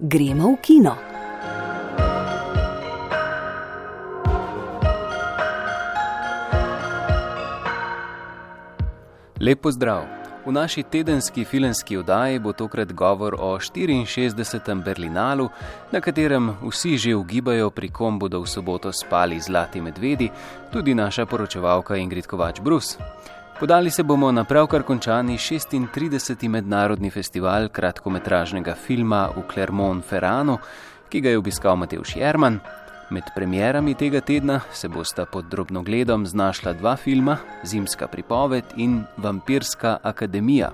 gremo v kino. Lepo zdrav! V naši tedenski filmski oddaji bo tokrat govor o 64. Berlinalu, na katerem vsi že ugibajo, pri kom bodo v soboto spali zlati medvedi, tudi naša poročevalka Ingrid Kovač Brus. Podali se bomo na pravkar končani 36. mednarodni festival kratkometražnega filma v Clermont-Ferranu, ki ga je obiskal Mateusz Jerman. Med premjerami tega tedna se bosta pod drobnogledom znašla dva filma: Zimska pripoved in Vampirska akademija.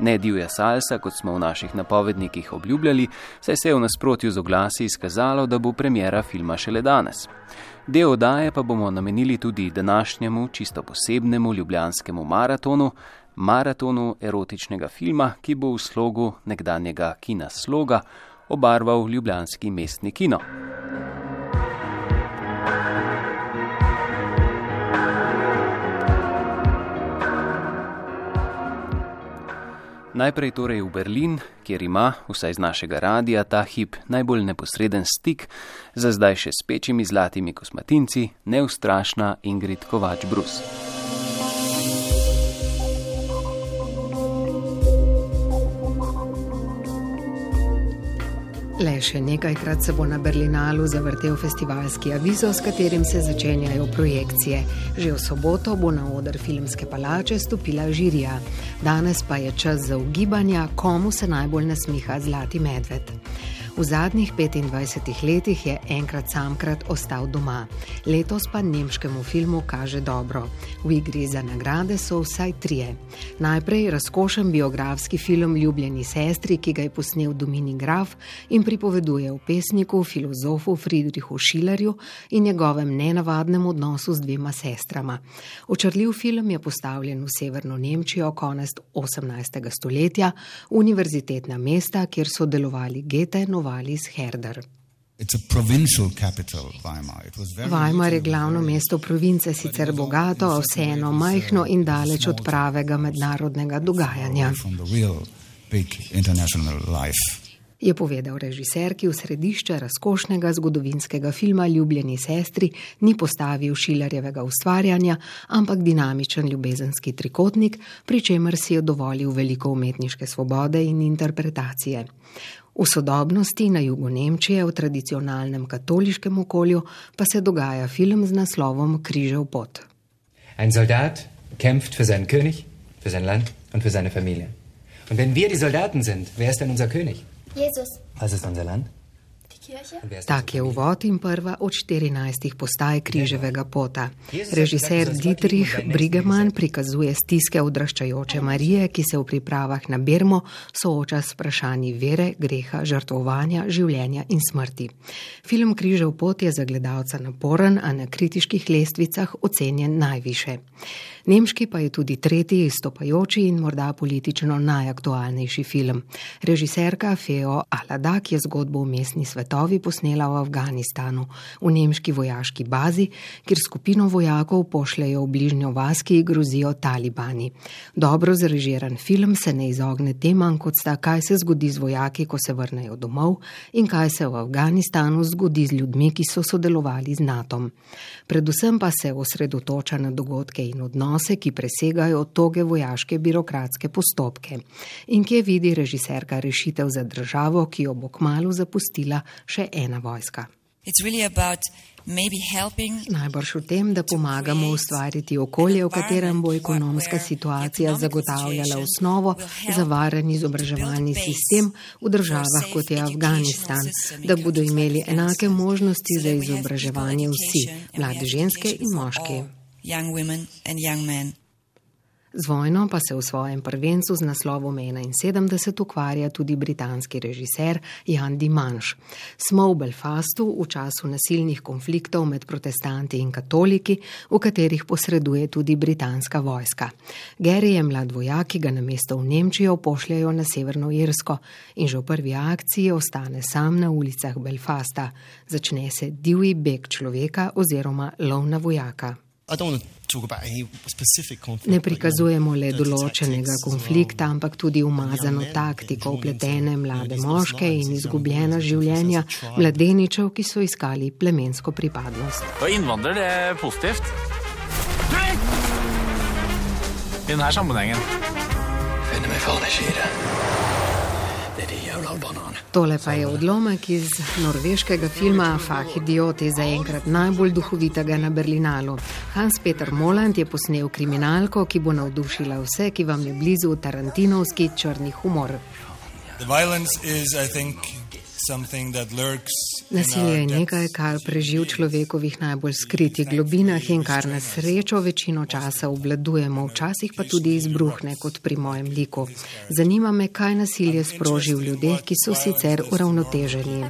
Ne divja salsa, kot smo v naših napovednikih obljubljali, saj se je v nasprotju z oglasi izkazalo, da bo premjera filma šele danes. Del oddaje pa bomo namenili tudi današnjemu, čisto posebnemu ljubljanskemu maratonu, maratonu erotičnega filma, ki bo v slogu nekdanjega kina sloga obarval ljubljanski mestni kino. Najprej torej v Berlin, kjer ima, vsaj z našega radia, ta hip najbolj neposreden stik, za zdaj še s pečimi zlatimi kosmatinci, neustrašna Ingrid Kovač Le še nekajkrat se bo na Berlinalu zavrtel festivalski avizo, s katerim se začenjajo projekcije. Že v soboto bo na oder filmske palače stopila žirija. Danes pa je čas za ugibanja, komu se najbolj nasmiha zlati medved. V zadnjih 25 letih je enkrat samkrat ostal doma, letos pa nemškemu filmu kaže dobro. V igri za nagrade so vsaj trije. Najprej razkošen biografski film Ljubljeni sestri, ki ga je posnel Dominik Graf in pripoveduje o pesniku, filozofu Friedrichu Schillerju in njegovem nenavadnem odnosu z dvema sestrama. Očrljiv film je postavljen v severno Nemčijo konec 18. stoletja, univerzitetna mesta, kjer so delovali Gete, Novalis Herder. Weimar je glavno mesto province, sicer bogato, a vseeno majhno in daleč od pravega mednarodnega dogajanja. Je povedal režiser, ki v središče razkošnega zgodovinskega filma Ljubljeni sestri ni postavil šilarjevega ustvarjanja, ampak dinamičen ljubezenski trikotnik, pri čemer si je dovolil veliko umetniške svobode in interpretacije. V sodobnosti na jugu Nemčije, v tradicionalnem katoliškem okolju, pa se dogaja film z naslovom Križev pot. En soldat kämpft für seinen König, für sein Land und für seine Familie. Und wenn wir die Soldaten sind, wer ist denn unser König? Jesus. Was ist unser Land? Tak je uvod in prva od 14 postaj križevega pota. Režiser Dietrich Brigeman prikazuje stiske odraščajoče Marije, ki se v pripravah na Birmo sooča s vprašanji vere, greha, žrtvovanja, življenja in smrti. Film Križev pot je za gledalca naporen, a na kritiških lestvicah ocenjen najviše. Nemški pa je tudi tretji izstopajoči in morda politično najaktualnejši film. Režiserka Feo Aladak je zgodbo v mestni svetovi posnela v Afganistanu, v nemški vojaški bazi, kjer skupino vojakov pošljajo v bližnjo vas, ki grozijo talibani. Dobro zrežiran film se ne izogne temam, kot sta, kaj se zgodi z vojaki, ko se vrnejo domov in kaj se v Afganistanu zgodi z ljudmi, ki so sodelovali z NATO. Predvsem pa se osredotoča na dogodke in odnose, odnose, ki presegajo toge vojaške birokratske postopke. In kje vidi režiserka rešitev za državo, ki jo bo kmalo zapustila še ena vojska. Najbrž v tem, da pomagamo ustvariti okolje, v katerem bo ekonomska situacija zagotavljala osnovo za varen izobraževalni sistem v državah, kot je Afganistan, da bodo imeli enake možnosti za izobraževanje vsi, mlade ženske in moški young women and young men. Z vojno pa se v svojem prvencu z naslovom 71 ukvarja tudi britanski režiser Jan Dimanš. Smo v Belfastu v času nasilnih konfliktov med protestanti in katoliki, v katerih posreduje tudi britanska vojska. Gary je mlad vojak, ki ga na mesto v Nemčijo pošljajo na Severno Irsko in že v prvi akciji ostane sam na ulicah Belfasta. Začne se divji beg človeka oziroma lov na vojaka. Ne prikazujemo le določenega konflikta, ampak tudi umazano taktiko, upletene mlade moške in izgubljena življenja mladeničev, ki so iskali plemensko pripadnost. Innvandrer je pozitivt. I denne sammenhengen. Finner meg faen ikke i det. Tole pa je odlomek iz norveškega filma Fahidioti, zaenkrat najbolj duhovitega na Berlinalu. Hans Peter Moland je posnel kriminalko, ki bo navdušila vse, ki vam je blizu Tarantinovski črni humor. The violence is, I think, Nasilje je nekaj, kar preživ v človekovih najbolj skritih globinah in kar na srečo večino časa obvladujemo, včasih pa tudi izbruhne kot pri mojem liku. Zanima me, kaj nasilje sproži v ljudeh, ki so sicer uravnoteženi.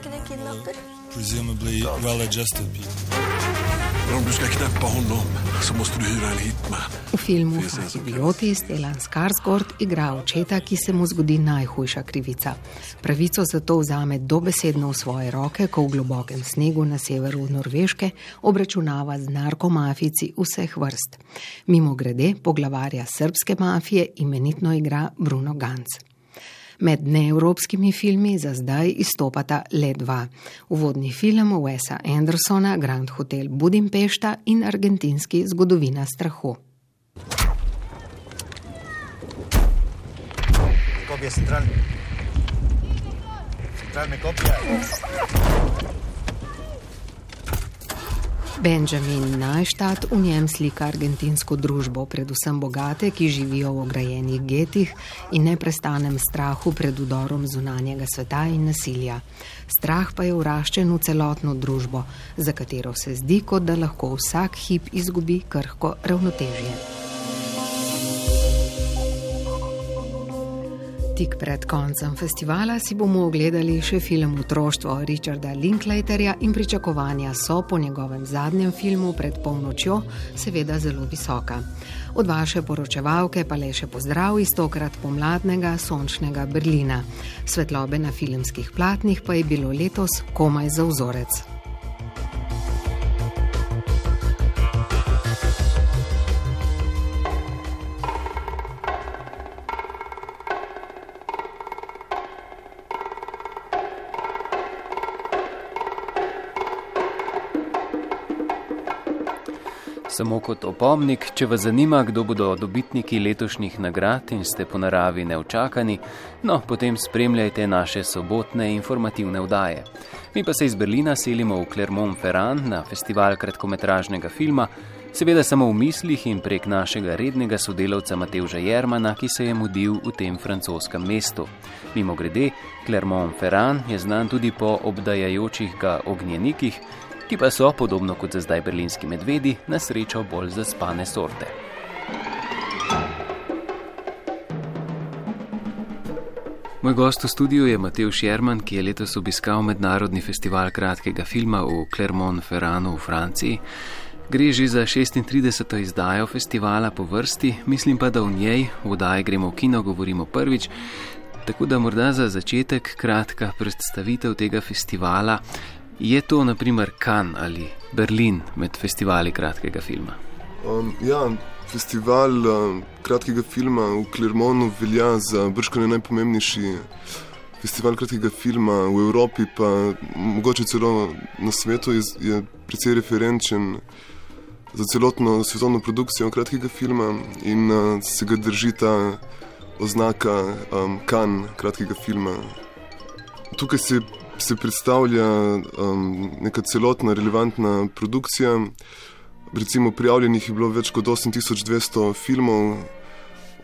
Presumably well-adjusted people. Om du ska knäppa honom så måste du hyra en hitman. V filmu Idioti Stellan Skarsgård igra očeta, ki se mu zgodi najhujša krivica. Pravico za to vzame dobesedno v svoje roke, ko v globokem snegu na severu Norveške obračunava z narkomafici vseh vrst. Mimo grede, poglavarja srpske mafije imenitno igra Bruno Gantz. Med neevropskimi filmi za zdaj izstopata le dva. Uvodni film Wesa Andersona, Grand Hotel Budimpešta in argentinski zgodovina strahu. Kopija centralne. Centralne kopije. Benjamin Najštat v njem slika argentinsko družbo, predvsem bogate, ki živijo v ograjenih getih in neprestanem strahu pred udorom zunanjega sveta in nasilja. Strah pa je uraščen v celotno družbo, za katero se zdi, kot da lahko vsak hip izgubi krhko ravnotežje. Tik pred koncem festivala si bomo ogledali še film Otroštvo Richarda Linklaterja in pričakovanja so po njegovem zadnjem filmu pred polnočjo seveda zelo visoka. Od vaše poročevalke pa le še pozdrav iz tokrat pomladnega sončnega Berlina. Svetlobe na filmskih platnih pa je bilo letos komaj za vzorec. Samo kot opomnik, če vas zanima, kdo bodo dobitniki letošnjih nagrad in ste po naravi neočakani, no, potem spremljajte naše sobotne informativne vdaje. Mi pa se iz Berlina selimo v Clermont-Ferrand na festival kratkometražnega filma, seveda samo v mislih in prek našega rednega sodelavca Mateuža Jermana, ki se je mudil v tem francoskem mestu. Mimo grede, Clermont-Ferrand je znan tudi po obdajajočih ga ognjenikih, ki pa so, podobno kot za zdaj berlinski medvedi, na srečo bolj zaspane sorte. Moj gost v studiu je Matej Šerman, ki je letos obiskal mednarodni festival kratkega filma v Clermont-Ferranu v Franciji. Gre že za 36. izdajo festivala po vrsti, mislim pa, da v njej, v oddaji gremo v kino, govorimo prvič. Tako da morda za začetek kratka predstavitev tega festivala, Je to naprimer Kan ali Berlin med festivali kratkega filma? Um, ja, festival uh, kratkega filma v Clermontu velja za brškone najpomembnejši festival kratkega filma v Evropi, pa mogoče celo na svetu je, je precej referenčen za celotno svetovno produkcijo kratkega filma in uh, se ga drži ta oznaka um, Kan kratkega filma. Tukaj se se predstavlja um, neka celotna relevantna produkcija. Recimo prijavljenih je bilo več kot 8200 filmov,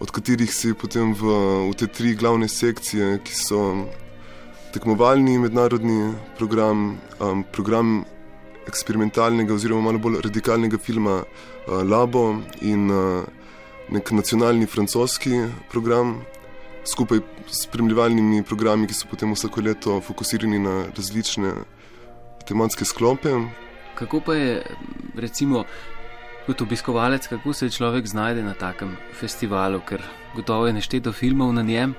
od katerih se je potem v, v te tri glavne sekcije, ki so tekmovalni mednarodni program, um, program eksperimentalnega oziroma malo bolj radikalnega filma uh, Labo in uh, nek nacionalni francoski program skupaj s spremljevalnimi programi, ki so potem vsako leto fokusirani na različne tematske sklope. Kako pa je, recimo, kot obiskovalec, kako se človek znajde na takem festivalu, ker gotovo je nešteto filmov na njem.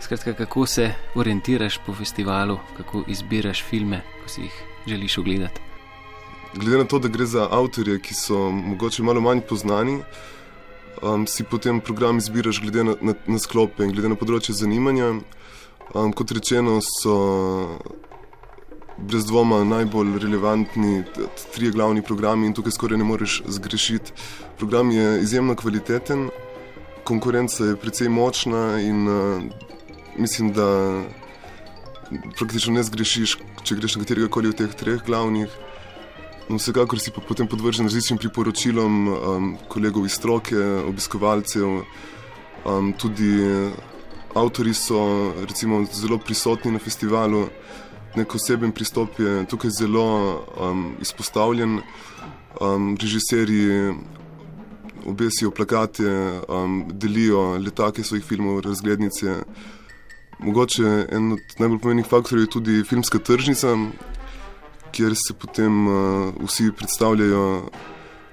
Skratka, kako se orientiraš po festivalu, kako izbiraš filme, ko si jih želiš ogledati. glede na to, da gre za avtorje, ki so mogoče malo manj poznani, um, si potem program izbiraš glede na, na, na sklope in glede na področje zanimanja. Um, kot rečeno, so brez dvoma najbolj relevantni tri glavni programi in tukaj skoraj ne moreš zgrešiti. Program je izjemno kvaliteten, konkurenca je precej močna in uh, mislim, da praktično ne zgrešiš, če greš na katerega koli od teh treh glavnih. No, vsekakor si pa potem podvržen različnim priporočilom um, kolegov iz stroke, obiskovalcev, um, tudi avtori so recimo, zelo prisotni na festivalu nek oseben pristop je tukaj zelo um, izpostavljen. Um, režiserji obesijo plakate, um, delijo letake svojih filmov, razglednice. Mogoče en od najbolj pomembnih faktorjev je tudi filmska tržnica, kjer se potem uh, vsi predstavljajo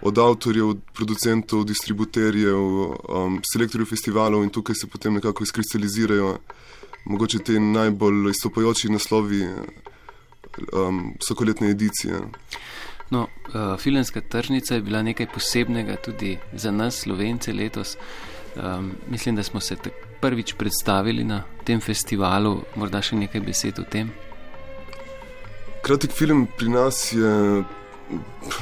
od avtorjev, od producentov, distributerjev, um, selektorjev festivalov in tukaj se potem nekako izkristalizirajo mogoče te najbolj izstopajoči naslovi um, vsakoletne edicije. No, uh, filmska tržnica je bila nekaj posebnega tudi za nas, slovence, letos. Um, mislim, da smo se prvič predstavili na tem festivalu, morda še nekaj besed o tem. Kratek film pri nas je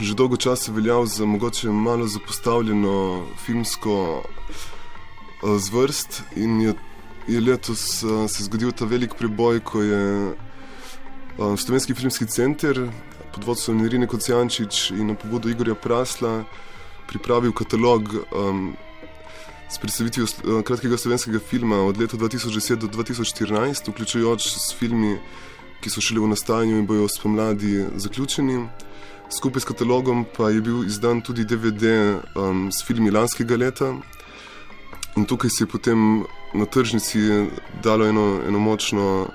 že dolgo časa veljal za mogoče malo zapostavljeno filmsko uh, zvrst in je je letos uh, se zgodil ta velik preboj, ko je uh, Slovenski filmski center pod vodstvom Irine Kocijančič in na pobudo Igorja Prasla pripravil katalog um, s predstavitvijo kratkega slovenskega filma od leta 2010 do 2014, vključujoč s filmi, ki so šele v nastajanju in bojo spomladi zaključeni. Skupaj s katalogom pa je bil izdan tudi DVD um, s filmi lanskega leta. In tukaj se je potem na tržnici dalo eno, eno močno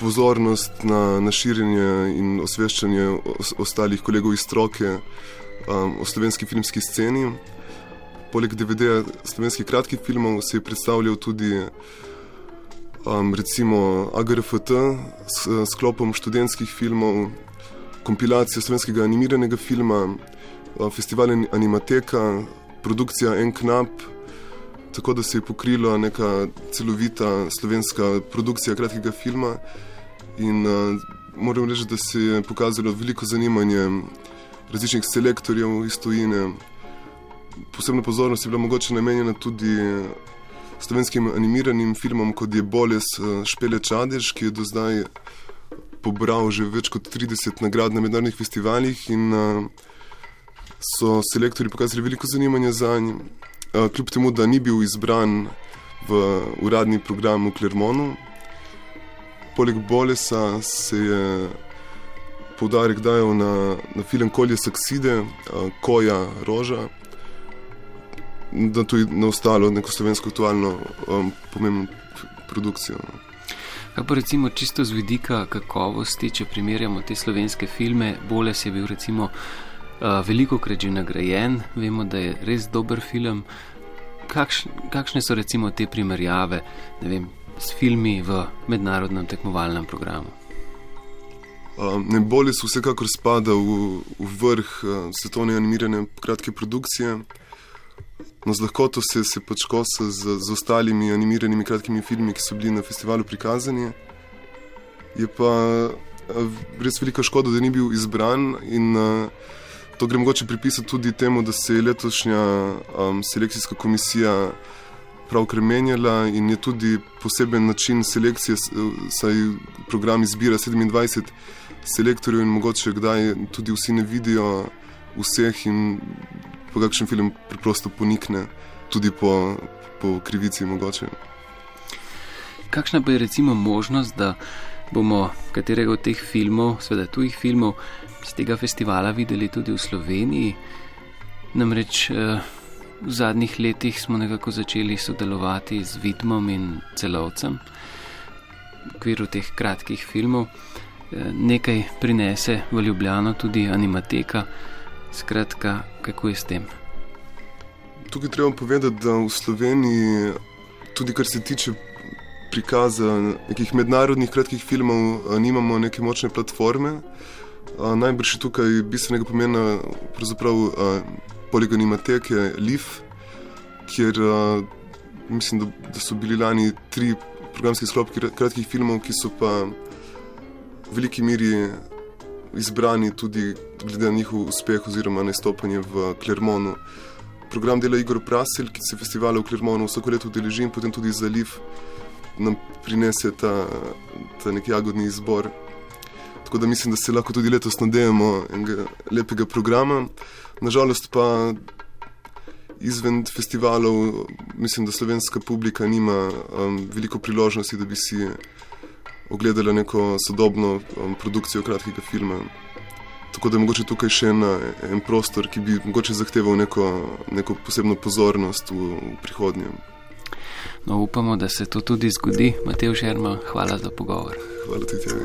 pozornost na, na širjenje in osveščanje ostalih kolegov iz stroke um, o slovenski filmski sceni. Poleg DVD-ja slovenskih kratkih filmov se je predstavljal tudi um, recimo AGRFT s sklopom študentskih filmov, kompilacija slovenskega animiranega filma, festival Animateka, produkcija Enknap tako da se je pokrila neka celovita slovenska produkcija kratkega filma. In uh, moram reči, da se je pokazalo veliko zanimanje različnih selektorjev iz tujine. Posebna pozornost je bila mogoče namenjena tudi slovenskim animiranim filmom, kot je Boles Špele Čadež, ki je do zdaj pobral že več kot 30 nagrad na mednarodnih festivalih in uh, so selektorji pokazali veliko zanimanja za njim. Eh, kljub temu, da ni bil izbran v uradni program v Klermonu. Poleg Bolesa se je poudarek dajal na, na film Kolje Sakside, Koja Roža, da je na ostalo neko slovensko aktualno um, pomembno produkcijo. No. Kaj pa recimo čisto z vidika kakovosti, če primerjamo te slovenske filme, Boles je bil recimo veliko krat že nagrajen, vemo, da je res dober film. Kakš, kakšne so recimo te primerjave vem, s filmi v mednarodnem tekmovalnem programu? Ne bolje so vsekakor spada v, v vrh svetovne animirane kratke produkcije. No, z lahkoto se, se pač kosa z, z ostalimi animiranimi kratkimi filmi, ki so bili na festivalu prikazani. Je pa res velika škoda, da ni bil izbran in uh, To gre mogoče pripisati tudi temu, da se je letošnja um, selekcijska komisija pravkar menjala in je tudi poseben način selekcije, saj program izbira 27 selektorjev in mogoče kdaj tudi vsi ne vidijo vseh in po kakšen film preprosto ponikne, tudi po, po krivici mogoče. Kakšna pa je recimo možnost, da bomo katerega od teh filmov, seveda tujih filmov, z tega festivala videli tudi v Sloveniji. Namreč eh, v zadnjih letih smo nekako začeli sodelovati z Vidmom in celovcem v okviru teh kratkih filmov. Eh, nekaj prinese v Ljubljano tudi animateka. Skratka, kako je s tem? Tukaj treba povedati, da v Sloveniji, tudi kar se tiče prikaza nekih mednarodnih kratkih filmov, nimamo neke močne platforme. Uh, najbrž je tukaj bistvenega pomena pravzaprav uh, poliganimateke LIF, kjer mislim, da, da so bili lani tri programski sklopi kratkih filmov, ki so pa v veliki meri izbrani tudi glede na njihov uspeh oziroma nastopanje v Klermonu. Program dela Igor Prasel, ki se festivala v Klermonu vsako leto udeleži in potem tudi zaliv nam prinese ta, ta nek jagodni izbor. Tako da mislim, da se lahko tudi letos nadejamo enega lepega programa. Nažalost pa izven festivalov, mislim, da slovenska publika nima um, veliko priložnosti, da bi si ogledala neko sodobno um, produkcijo kratkega filma. Tako da je mogoče tukaj še ena, en prostor, ki bi mogoče zahteval neko, neko posebno pozornost v, v prihodnje. No, upamo, da se to tudi zgodi. Matej Žerma, hvala za pogovor. Hvala tudi tebi.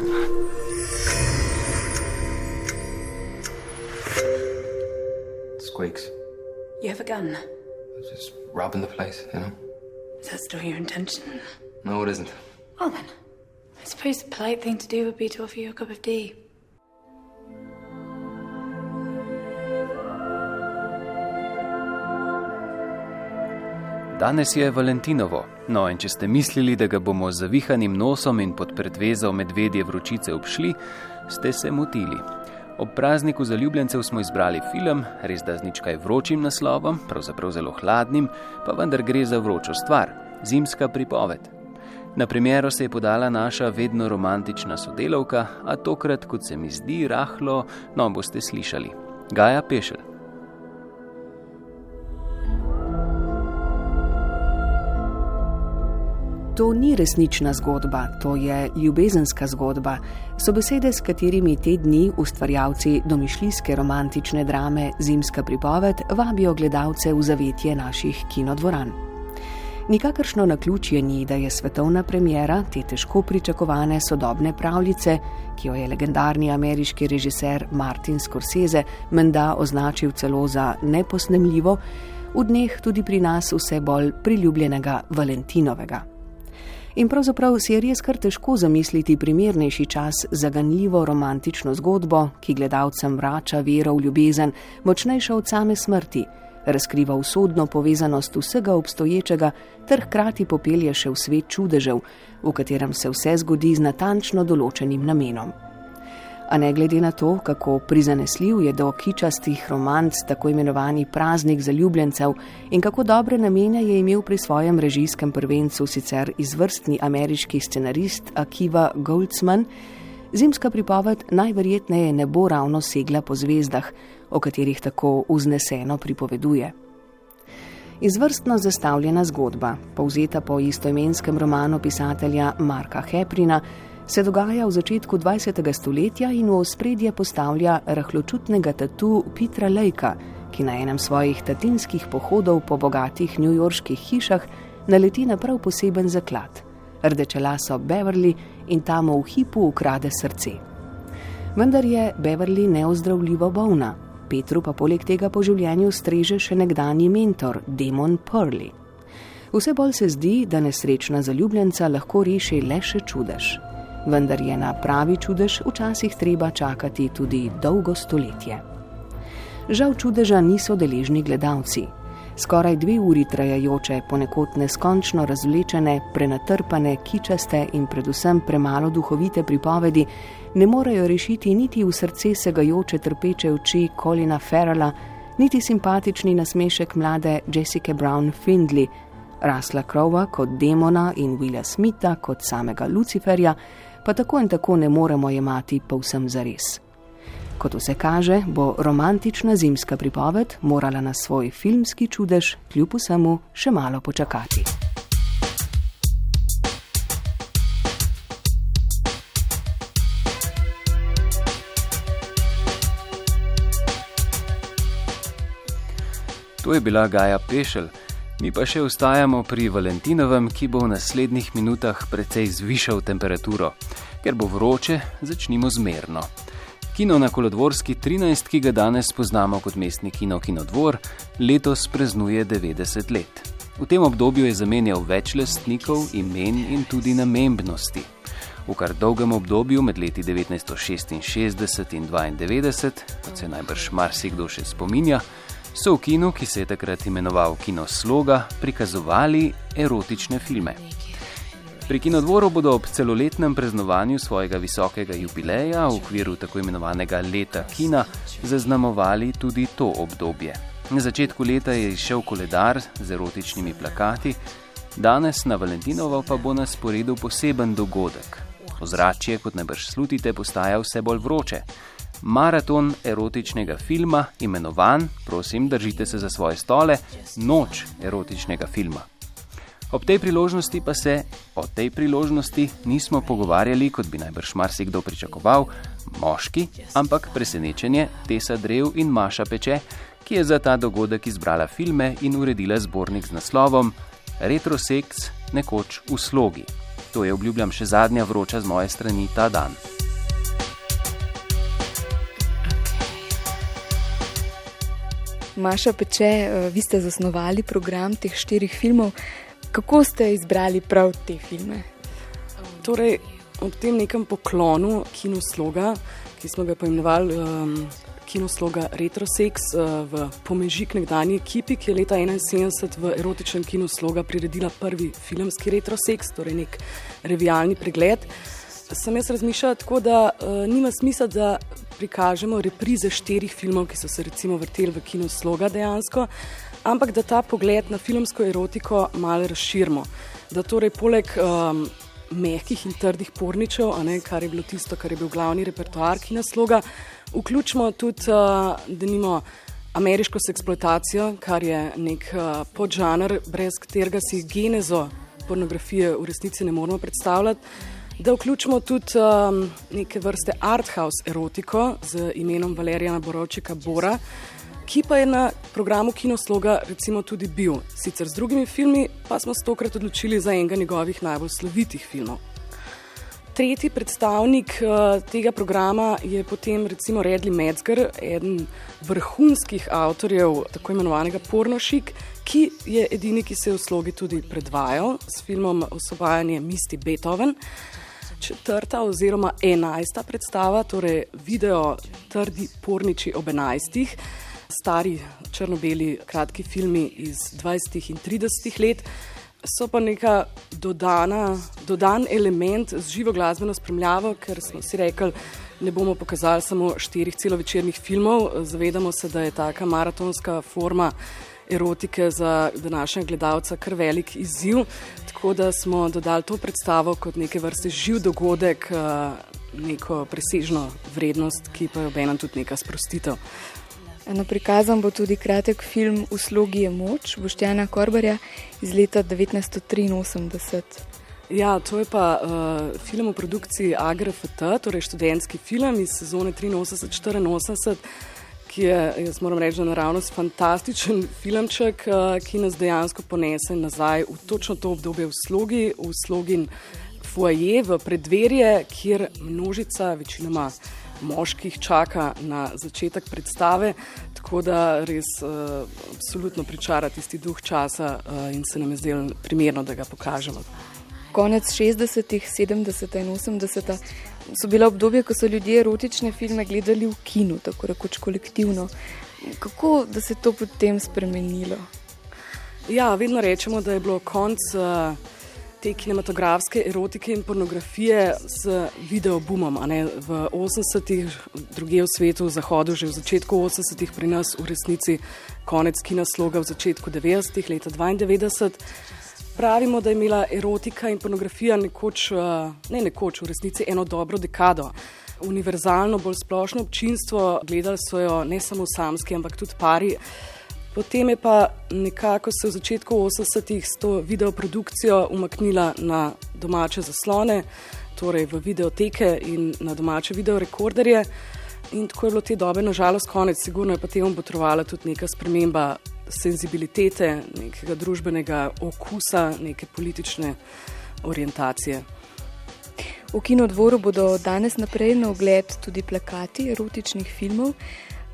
Squeaks. You have a gun? Just robbing the place, you know? Is that still your intention? No, it isn't. Well then, I suppose the polite thing to do would be to offer you a cup of tea. Danes je Valentinovo, no in če ste mislili, da ga bomo z zavihanim nosom in pod predvezo medvedje vročice obšli, ste se motili. Ob prazniku zaljubljencev smo izbrali film, res da z ničkaj vročim naslovom, pravzaprav zelo hladnim, pa vendar gre za vročo stvar - zimska pripoved. Na primeru se je podala naša vedno romantična sodelavka, a tokrat, kot se mi zdi, rahlo, no boste slišali. Gaja Pešelj. To ni resnična zgodba, to je ljubezenska zgodba, so besede, s katerimi te dni ustvarjalci domišljijske romantične drame Zimska pripoved vabijo gledalce v zavetje naših kinodvoran. Nikakršno naključje ni, da je svetovna premjera te težko pričakovane sodobne pravljice, ki jo je legendarni ameriški režiser Martin Scorsese menda označil celo za neposnemljivo, v dneh tudi pri nas vse bolj priljubljenega Valentinovega. In pravzaprav si je res kar težko zamisliti primernejši čas za ganljivo romantično zgodbo, ki gledalcem vrača vero v ljubezen, močnejša od same smrti, razkriva usodno povezanost vsega obstoječega, ter hkrati popelje še v svet čudežev, v katerem se vse zgodi z natančno določenim namenom. A ne glede na to, kako prizanesljiv je do kičastih romanc tako imenovani praznik zaljubljencev in kako dobre namene je imel pri svojem režijskem prvencu sicer izvrstni ameriški scenarist Akiva Goldsman, zimska pripoved najverjetneje ne bo ravno segla po zvezdah, o katerih tako vzneseno pripoveduje. Izvrstno zastavljena zgodba, povzeta po istoimenskem romanu pisatelja Marka Heprina, se dogaja v začetku 20. stoletja in v ospredje postavlja rahločutnega tatu Petra Lejka, ki na enem svojih tatinskih pohodov po bogatih newyorških hišah naleti na prav poseben zaklad. Rdečelaso Beverly in tam v hipu ukrade srce. Vendar je Beverly neozdravljivo bolna, Petru pa poleg tega po življenju streže še nekdani mentor, demon Pearly. Vse bolj se zdi, da nesrečna zaljubljenca lahko reši le še čudež vendar je na pravi čudež včasih treba čakati tudi dolgo stoletje. Žal čudeža niso deležni gledalci. Skoraj dve uri trajajoče, ponekod neskončno razvlečene, prenatrpane, kičaste in predvsem premalo duhovite pripovedi ne morejo rešiti niti v srce segajoče trpeče oči Kolina Ferrala, niti simpatični nasmešek mlade Jessica Brown Findley, Rasla Krova kot demona in Willa Smitha kot samega Luciferja, pa tako in tako ne moremo jemati povsem zares. Kot vse kaže, bo romantična zimska pripoved morala na svoj filmski čudež kljub vsemu še malo počakati. To je bila Gaja Pešelj. Mi pa še ostajamo pri Valentinovem, ki bo v naslednjih minutah precej zvišal temperaturo. Ker bo vroče, začnimo zmerno. Kino na Kolodvorski 13, ki ga danes poznamo kot mestni kino Kinodvor, letos praznuje 90 let. V tem obdobju je zamenjal več lastnikov, imen in tudi namembnosti. V kar dolgem obdobju med leti 1966 in 1992, kot se najbrž marsikdo še spominja, so v kinu, ki se je takrat imenoval Kino Sloga, prikazovali erotične filme. Pri kinodvoru bodo ob celoletnem praznovanju svojega visokega jubileja v okviru tako imenovanega leta kina zaznamovali tudi to obdobje. Na začetku leta je izšel koledar z erotičnimi plakati, danes na Valentinovo pa bo na sporedu poseben dogodek. Ozračje, kot najbrž slutite, postaja vse bolj vroče maraton erotičnega filma, imenovan, prosim, držite se za svoje stole, Noč erotičnega filma. Ob tej priložnosti pa se o tej priložnosti nismo pogovarjali, kot bi najbrž marsikdo pričakoval, moški, ampak presenečenje Tesa Drev in Maša Peče, ki je za ta dogodek izbrala filme in uredila zbornik z naslovom Retroseks nekoč v slogi. To je obljubljam še zadnja vroča z moje strani ta dan. Maša Peče, eh, vi ste zasnovali program teh štirih filmov. Kako ste izbrali prav te filme? Torej, ob tem nekem poklonu kinosloga, ki smo ga poimenovali um, kinosloga Retrosex uh, v pomežik nekdanji ekipi, ki je leta 1971 v erotičnem kinosloga priredila prvi filmski Retrosex, torej nek revijalni pregled. Sem jaz razmišljala tako, da uh, nima smisla, da prikažemo reprize štirih filmov, ki so se recimo vrteli v kinu sloga dejansko, ampak da ta pogled na filmsko erotiko malo razširimo. Da torej poleg um, mehkih in trdih porničev, ne, kar je bilo tisto, kar je bil glavni repertoar kina sloga, vključimo tudi, uh, da nimamo ameriško seksploatacijo, kar je nek uh, podžanr, brez katerega si genezo pornografije v resnici ne moremo predstavljati da vključimo tudi um, neke vrste arthouse erotiko z imenom Valerijana Borovčika Bora, ki pa je na programu Kinosloga recimo tudi bil. Sicer z drugimi filmi, pa smo se tokrat odločili za enega njegovih najbolj slovitih filmov. Tretji predstavnik uh, tega programa je potem recimo Redley Metzger, eden vrhunskih avtorjev tako imenovanega Pornošik, ki je edini, ki se je v slogi tudi predvajal s filmom Osvobajanje Misti Beethoven četrta oziroma enajsta predstava, torej video Trdi porniči ob enajstih, stari črno-beli kratki filmi iz 20. in 30. let. So pa neka dodana, dodan element z živo glasbeno spremljavo, ker smo si rekli, ne bomo pokazali samo štirih celovečernih filmov, zavedamo se, da je taka maratonska forma erotike za današnjega gledalca kar velik izziv. Tako da smo dodali to predstavo kot neke vrste živ dogodek, eh, neko presežno vrednost, ki pa je obenem tudi neka sprostitev. Na prikazan bo tudi kratek film V slogi je moč Boštjana Korbarja iz leta 1983. Ja, to je pa uh, film v produkciji AGRFT, torej študentski film iz sezone 83-84 ki je, jaz moram reči, naravnost fantastičen filmček, uh, ki nas dejansko ponese nazaj v točno to obdobje v slogi, v slogi foaje, v predverje, kjer množica, večinoma moških, čaka na začetek predstave. Tako da res uh, absolutno pričara tisti duh časa uh, in se nam je zdelo primerno, da ga pokažemo. Konec 60., 70. in 80 so bile obdobje, ko so ljudje erotične filme gledali v kinu, tako rekoč kolektivno. Kako da se je to potem spremenilo? Ja, vedno rečemo, da je bilo konc uh, te kinematografske erotike in pornografije z videobumom. V 80-ih, druge v svetu, v Zahodu, že v začetku 80-ih, pri nas v resnici konec kina sloga v začetku 90-ih, leta 92 pravimo, da je imela erotika in pornografija nekoč, eh, ne nekoč, v resnici eno dobro dekado. Univerzalno, bolj splošno občinstvo, gledali so jo ne samo samski, ampak tudi pari. Potem je pa nekako se v začetku 80-ih s to videoprodukcijo umaknila na domače zaslone, torej v videoteke in na domače videorekorderje. In tako je bilo te dobe, nažalost, konec. Sigurno je pa temu potrovala tudi neka sprememba senzibilitete, nekega družbenega okusa, neke politične orientacije. V kinodvoru bodo danes naprej na ogled tudi plakati erotičnih filmov.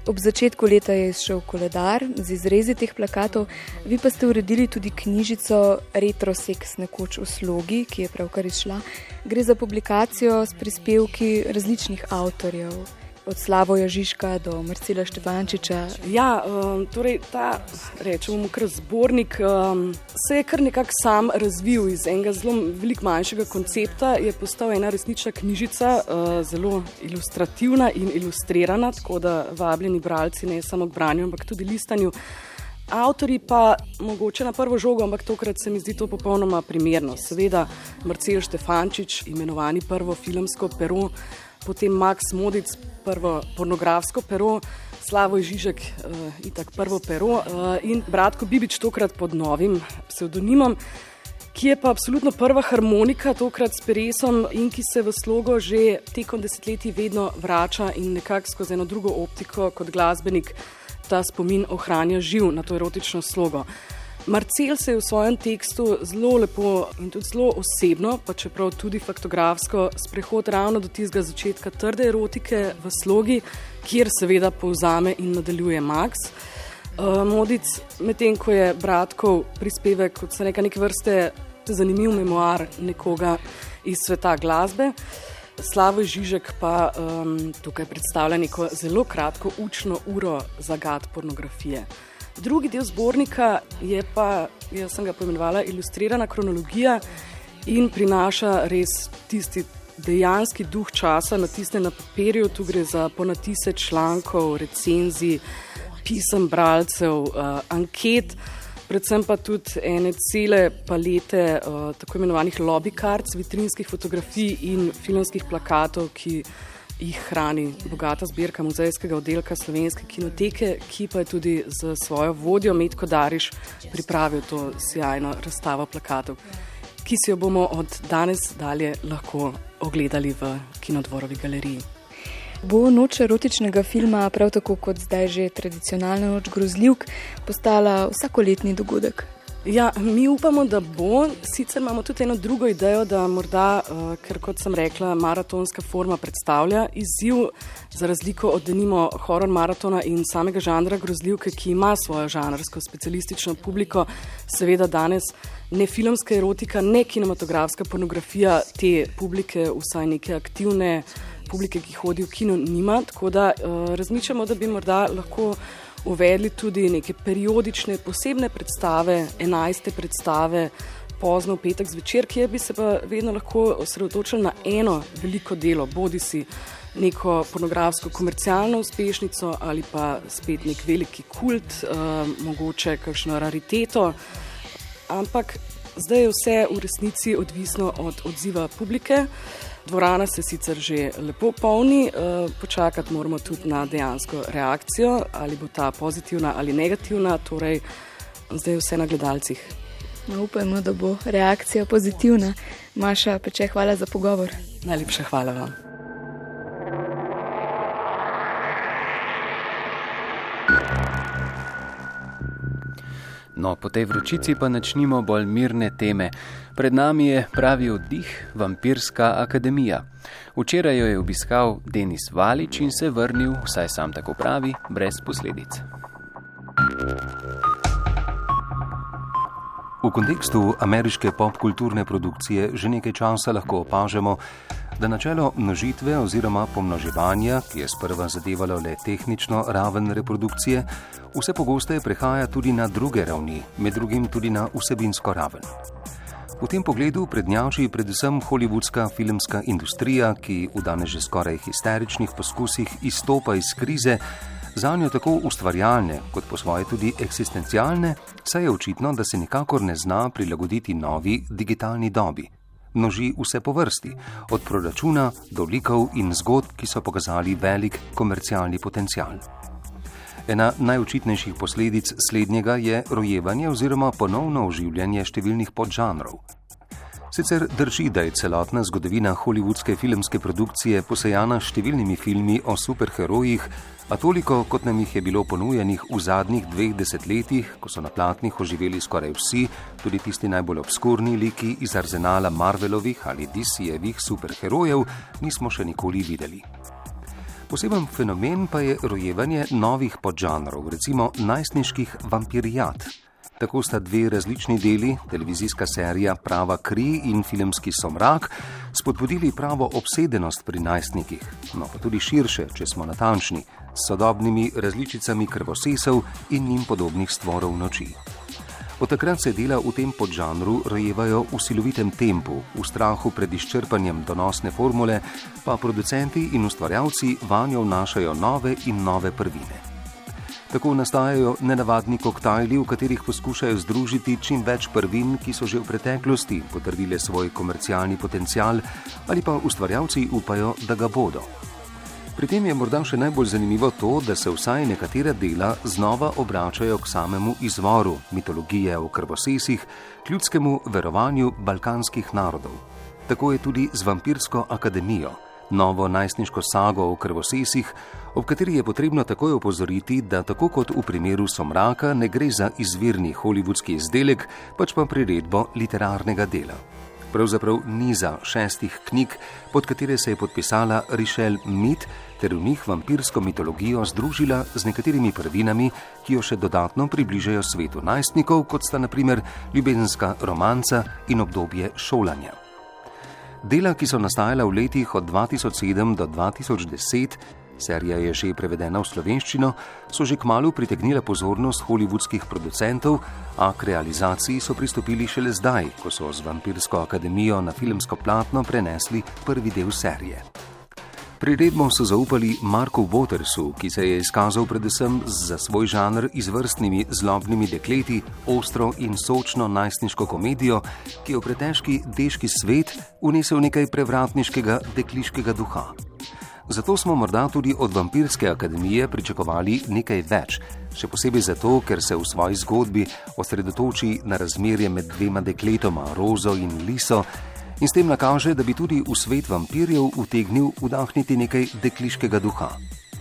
Ob začetku leta je izšel koledar z izrezi teh plakatov, vi pa ste uredili tudi knjižico Retrosex nekoč v slogi, ki je pravkar izšla. Gre za publikacijo s prispevki različnih avtorjev od Slavoja Žižka do Marcela Števančiča. Ja, um, torej ta, rečemo, kar zbornik um, se je kar nekako sam razvil iz enega zelo velik manjšega koncepta, je postal ena resnična knjižica, uh, zelo ilustrativna in ilustrirana, tako da vabljeni bralci ne samo k branju, ampak tudi listanju. Avtori pa mogoče na prvo žogo, ampak tokrat se mi zdi to popolnoma primerno. Seveda Marcel Štefančič, imenovani prvo filmsko pero, potem Max Modic, prvo pornografsko pero, Slavo Žižek, uh, itak prvo pero uh, in Bratko Bibič, tokrat pod novim psevdonimom, ki je pa absolutno prva harmonika, tokrat s peresom in ki se v slogo že tekom desetletij vedno vrača in nekako skozi eno drugo optiko kot glasbenik ta spomin ohranja živ na to erotično slogo. Marcel se je v svojem tekstu zelo lepo in tudi zelo osebno, pa čeprav tudi faktografsko, sprehod ravno do tistega začetka trde erotike v slogi, kjer seveda povzame in nadaljuje Max. Uh, Modic, medtem ko je bratkov prispevek, kot se neka neke vrste zanimiv memoar nekoga iz sveta glasbe. Slavo Žižek pa um, tukaj predstavlja neko zelo kratko učno uro zagad pornografije. Drugi del zbornika je pa, jaz sem ga poimenovala, ilustrirana kronologija in prinaša res tisti dejanski duh časa, natisne na papirju. Tu gre za ponatise člankov, recenzij, pisem bralcev, uh, anket, predvsem pa tudi ene cele palete uh, tako imenovanih lobby cards, vitrinskih fotografij in filmskih plakatov, ki jih hrani bogata zbirka muzejskega oddelka slovenske kinoteke, ki pa je tudi z svojo vodjo Metko Dariš pripravil to sjajno razstavo plakatov, ki si jo bomo od danes dalje lahko ogledali v kinodvorovi galeriji. Bo noč erotičnega filma, prav tako kot zdaj že tradicionalna noč grozljivk, postala vsakoletni dogodek. Ja, mi upamo, da bo. Sicer imamo tudi eno drugo idejo, da morda, uh, ker kot sem rekla, maratonska forma predstavlja izziv, za razliko od denimo horror maratona in samega žanra grozljivke, ki ima svojo žanrsko specialistično publiko, seveda danes ne filmska erotika, ne kinematografska pornografija te publike, vsaj neke aktivne publike, ki hodijo v kino, nima. Tako da uh, razmišljamo, da bi morda lahko uvedli tudi neke periodične posebne predstave, enajste predstave, pozno v petek zvečer, kjer bi se pa vedno lahko osredotočili na eno veliko delo, bodi si neko pornografsko komercialno uspešnico ali pa spet nek veliki kult, uh, mogoče kakšno rariteto. Ampak zdaj je vse v resnici odvisno od odziva publike. Dvorana se sicer že lepo polni, eh, počakati moramo tudi na dejansko reakcijo, ali bo ta pozitivna ali negativna, torej zdaj je vse na gledalcih. No, upajmo, da bo reakcija pozitivna. Maša, peče, hvala za pogovor. Najlepša hvala vam. No, po tej vročici pa načnimo bolj mirne teme. Pred nami je pravi oddih, vampirska akademija. Včeraj jo je obiskal Denis Valič in se vrnil, vsaj sam tako pravi, brez posledic. V kontekstu ameriške popkulturne produkcije že nekaj časa lahko opažamo, da načelo množitve oziroma pomnoževanja, ki je sprva zadevalo le tehnično raven reprodukcije, vse pogosteje prehaja tudi na druge ravni, med drugim tudi na vsebinsko raven. V tem pogledu prednjači predvsem holivudska filmska industrija, ki v danes že skoraj histeričnih poskusih izstopa iz krize, za njo tako ustvarjalne, kot po svoje tudi eksistencialne, saj je očitno, da se nikakor ne zna prilagoditi novi digitalni dobi množi vse po vrsti, od proračuna do likov in zgodb, ki so pokazali velik komercialni potencial. Ena najočitnejših posledic slednjega je rojevanje oziroma ponovno oživljanje številnih podžanrov. Sicer drži, da je celotna zgodovina holivudske filmske produkcije posejana številnimi filmi o superherojih, A toliko, kot nam jih je bilo ponujenih v zadnjih dveh desetletjih, ko so na platnih oživeli skoraj vsi, tudi tisti najbolj obskurni liki iz arzenala Marvelovih ali DC-jevih superherojev, nismo še nikoli videli. Poseben fenomen pa je rojevanje novih podžanrov, recimo najstniških vampirijat. Tako sta dve različni deli, televizijska serija Prava kri in filmski somrak, spodbudili pravo obsedenost pri najstnikih, no pa tudi širše, če smo natančni, s sodobnimi različicami krvosesov in njim podobnih stvorov noči. Od takrat se dela v tem podžanru rojevajo v silovitem tempu, v strahu pred izčrpanjem donosne formule, pa producenti in ustvarjalci vanjo vnašajo nove in nove prvine. Tako nastajajo nenavadni koktajli, v katerih poskušajo združiti čim več prvin, ki so že v preteklosti potrdile svoj komercialni potencial ali pa ustvarjalci upajo, da ga bodo. Pri tem je morda še najbolj zanimivo to, da se vsaj nekatera dela znova obračajo k samemu izvoru mitologije o krvosesih, ljudskemu verovanju balkanskih narodov. Tako je tudi z vampirsko akademijo novo najstniško sago o krvosesih, ob kateri je potrebno takoj opozoriti, da tako kot v primeru Somraka ne gre za izvirni holivudski izdelek, pač pa priredbo literarnega dela. Pravzaprav niza šestih knjig, pod katere se je podpisala Richelle Mit, ter v njih vampirsko mitologijo združila z nekaterimi prvinami, ki jo še dodatno približajo svetu najstnikov, kot sta naprimer ljubezenska romanca in obdobje šolanja. Dela, ki so nastajala v letih od 2007 do 2010, serija je že prevedena v slovenščino, so že kmalo pritegnile pozornost holivudskih producentov, a k realizaciji so pristopili šele zdaj, ko so z Vampirsko akademijo na filmsko platno prenesli prvi del serije. Priredbo so zaupali Marku Watersu, ki se je izkazal predvsem za svoj žanr izvrstnimi zlobnimi dekleti, ostro in sočno najstniško komedijo, ki je v pretežki deški svet unesel nekaj prevratniškega dekliškega duha. Zato smo morda tudi od vampirske akademije pričakovali nekaj več, še posebej zato, ker se v svoji zgodbi osredotoči na razmerje med dvema dekletoma, Rozo in Liso, in s tem nakaže, da bi tudi v svet vampirjev utegnil vdahniti nekaj dekliškega duha.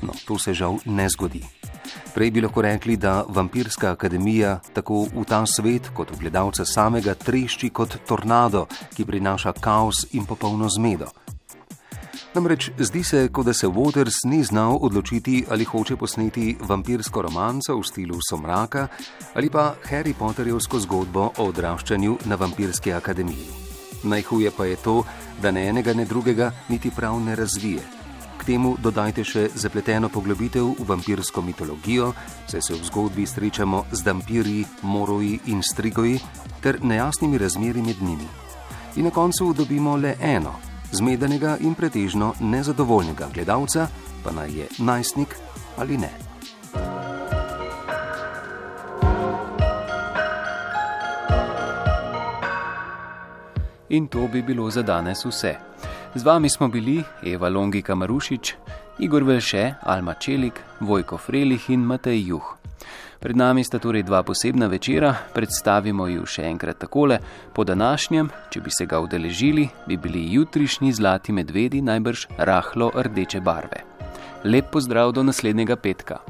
No, to se žal ne zgodi. Prej bi lahko rekli, da vampirska akademija tako v ta svet kot v gledalca samega trešči kot tornado, ki prinaša kaos in popolno zmedo. Namreč zdi se, kot da se Waters ni znal odločiti, ali hoče posneti vampirsko romanco v stilu Somraka ali pa Harry Potterjevsko zgodbo o odraščanju na vampirski akademiji. Najhuje pa je to, da ne enega, ne drugega niti prav ne razvije. K temu dodajte še zapleteno poglobitev v vampirsko mitologijo, saj se v zgodbi srečamo z vampirji, moroji in strigoji ter nejasnimi razmeri med njimi. In na koncu dobimo le eno, zmedenega in pretežno nezadovoljnega gledalca, pa naj je najstnik ali ne. In to bi bilo za danes vse. Z vami smo bili Eva Longika Marušič, Igor Velše, Alma Čelik, Vojko Frelih in Matej Juh. Pred nami sta torej dva posebna večera, predstavimo ju še enkrat takole. Po današnjem, če bi se ga udeležili, bi bili jutrišnji zlati medvedi najbrž rahlo rdeče barve. Lep pozdrav do naslednjega petka.